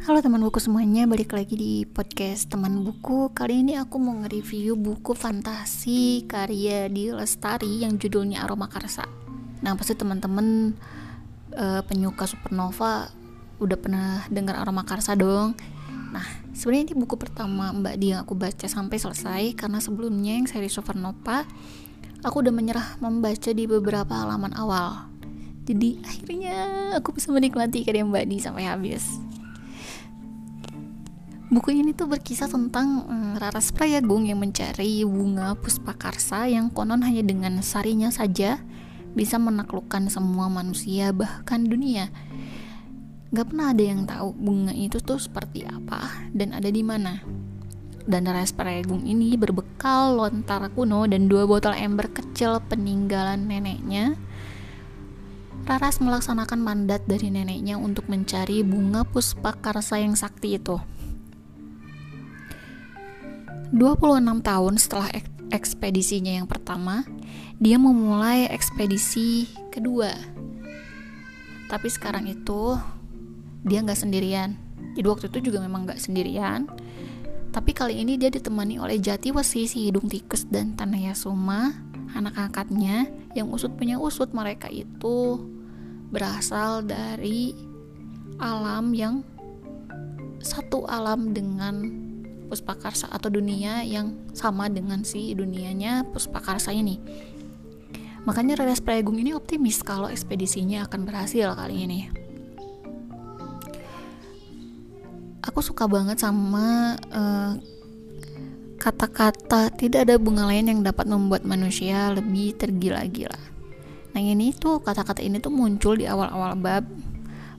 Halo teman buku semuanya, balik lagi di podcast teman buku. Kali ini aku mau nge-review buku fantasi karya di Lestari yang judulnya Aroma Karsa. Nah pasti teman-teman uh, penyuka supernova udah pernah dengar Aroma Karsa dong? Nah sebenarnya ini buku pertama Mbak Di yang aku baca sampai selesai Karena sebelumnya yang seri supernova Aku udah menyerah membaca di beberapa halaman awal. Jadi akhirnya aku bisa menikmati karya Mbak Di sampai habis Buku ini tuh berkisah tentang um, Raras Prayagung yang mencari bunga puspakarsa yang konon hanya dengan sarinya saja bisa menaklukkan semua manusia bahkan dunia. Gak pernah ada yang tahu bunga itu tuh seperti apa dan ada di mana. Dan Raras Prayagung ini berbekal lontar kuno dan dua botol ember kecil peninggalan neneknya. Raras melaksanakan mandat dari neneknya untuk mencari bunga puspakarsa yang sakti itu. 26 tahun setelah ekspedisinya yang pertama, dia memulai ekspedisi kedua. Tapi sekarang itu dia nggak sendirian. Jadi waktu itu juga memang nggak sendirian. Tapi kali ini dia ditemani oleh Jati Wesi si hidung tikus dan Tanaya Suma, anak angkatnya yang usut punya usut mereka itu berasal dari alam yang satu alam dengan Puspakarsa atau dunia yang sama dengan si dunianya Puspakarsa ini. Makanya Reres Prayagung ini optimis kalau ekspedisinya akan berhasil kali ini. Aku suka banget sama eh, kata-kata tidak ada bunga lain yang dapat membuat manusia lebih tergila-gila. Nah ini tuh kata-kata ini tuh muncul di awal-awal bab,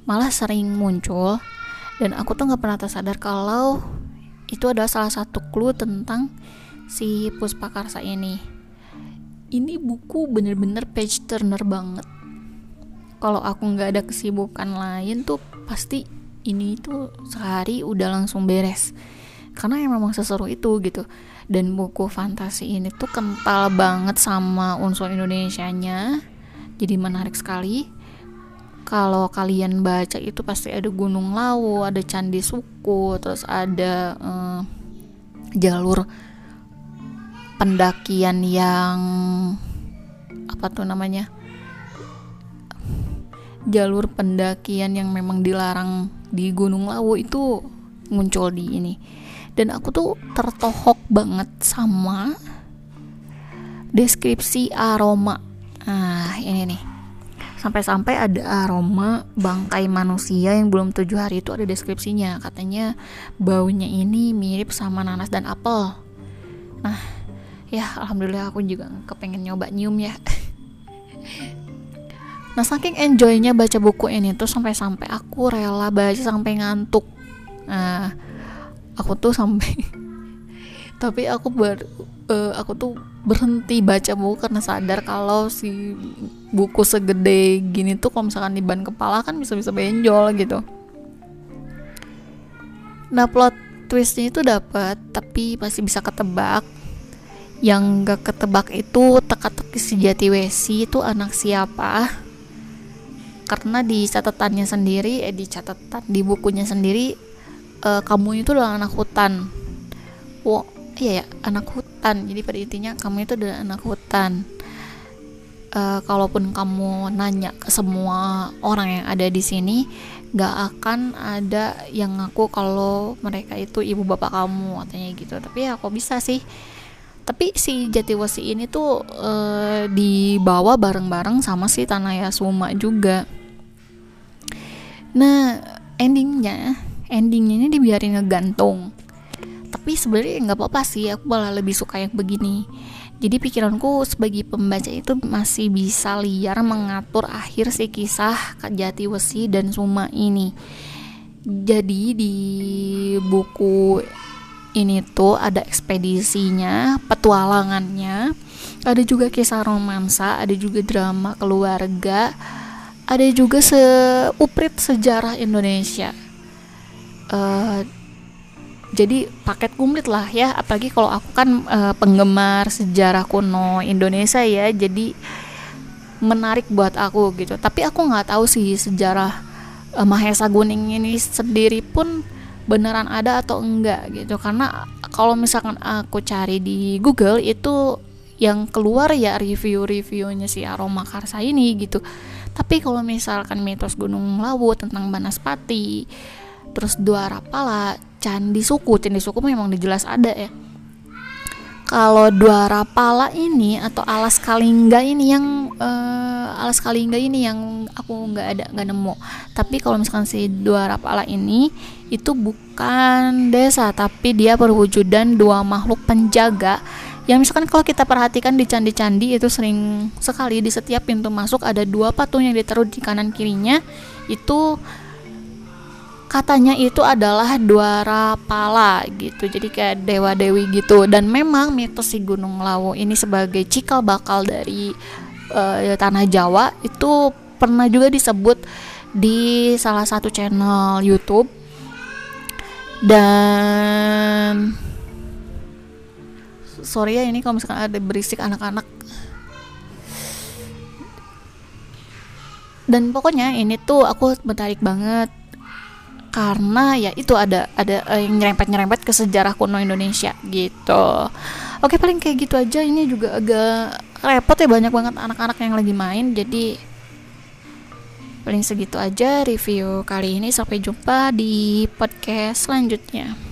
malah sering muncul dan aku tuh nggak pernah tersadar kalau itu adalah salah satu clue tentang si Puspakarsa ini. Ini buku bener-bener page turner banget. Kalau aku nggak ada kesibukan lain tuh pasti ini tuh sehari udah langsung beres. Karena yang memang seseru itu gitu. Dan buku fantasi ini tuh kental banget sama unsur Indonesianya. Jadi menarik sekali kalau kalian baca itu pasti ada Gunung Lawu, ada Candi Suku, terus ada uh, jalur pendakian yang apa tuh namanya? Jalur pendakian yang memang dilarang di Gunung Lawu itu muncul di ini. Dan aku tuh tertohok banget sama deskripsi aroma. Nah, ini nih sampai-sampai ada aroma bangkai manusia yang belum tujuh hari itu ada deskripsinya. Katanya baunya ini mirip sama nanas dan apel. Nah ya alhamdulillah aku juga kepengen nyoba nyium ya. Nah saking enjoynya baca buku ini tuh sampai-sampai aku rela baca sampai ngantuk. Nah aku tuh sampai tapi aku ber uh, aku tuh berhenti baca buku karena sadar kalau si buku segede gini tuh kalau misalkan di ban kepala kan bisa-bisa benjol gitu. Nah plot twistnya itu dapat tapi masih bisa ketebak. Yang gak ketebak itu teka-teki si Jati Wesi itu anak siapa? Karena di catatannya sendiri, eh di catatan di bukunya sendiri, uh, kamu itu adalah anak hutan. Wow, ya anak hutan. Jadi pada intinya kamu itu adalah anak hutan. Uh, kalaupun kamu nanya ke semua orang yang ada di sini gak akan ada yang ngaku kalau mereka itu ibu bapak kamu katanya gitu. Tapi ya kok bisa sih. Tapi si Jatiwasi ini tuh uh, dibawa bareng-bareng sama si Tanaya Suma juga. Nah endingnya endingnya ini dibiarin ngegantung tapi sebenarnya nggak apa-apa sih aku malah lebih suka yang begini. Jadi pikiranku sebagai pembaca itu masih bisa liar mengatur akhir si kisah Jati Wesi dan Suma ini. Jadi di buku ini tuh ada ekspedisinya petualangannya ada juga kisah romansa ada juga drama keluarga ada juga seuprit sejarah Indonesia. Uh, jadi paket komplit lah ya apalagi kalau aku kan uh, penggemar sejarah kuno Indonesia ya jadi menarik buat aku gitu. Tapi aku nggak tahu sih sejarah uh, Mahesa Guning ini sendiri pun beneran ada atau enggak gitu. Karena kalau misalkan aku cari di Google itu yang keluar ya review-reviewnya si Aroma Karsa ini gitu. Tapi kalau misalkan mitos Gunung Lawu tentang Banaspati terus dua rapala Candi Suku. Candi Suku memang jelas ada ya. Kalau dua rapala ini atau alas kalingga ini yang uh, alas kalingga ini yang aku nggak ada nggak nemu. Tapi kalau misalkan si dua rapala ini itu bukan desa tapi dia perwujudan dua makhluk penjaga. Yang misalkan kalau kita perhatikan di candi-candi itu sering sekali di setiap pintu masuk ada dua patung yang ditaruh di kanan kirinya. Itu katanya itu adalah dua rapala gitu. Jadi kayak dewa dewi gitu. Dan memang mitos si Gunung Lawu ini sebagai cikal bakal dari uh, tanah Jawa itu pernah juga disebut di salah satu channel YouTube. Dan sorry ya ini kalau misalkan ada berisik anak-anak. Dan pokoknya ini tuh aku menarik banget karena ya itu ada ada uh, yang nyerempet nyerempet ke sejarah kuno Indonesia gitu. Oke paling kayak gitu aja. Ini juga agak repot ya banyak banget anak-anak yang lagi main jadi paling segitu aja review kali ini. Sampai jumpa di podcast selanjutnya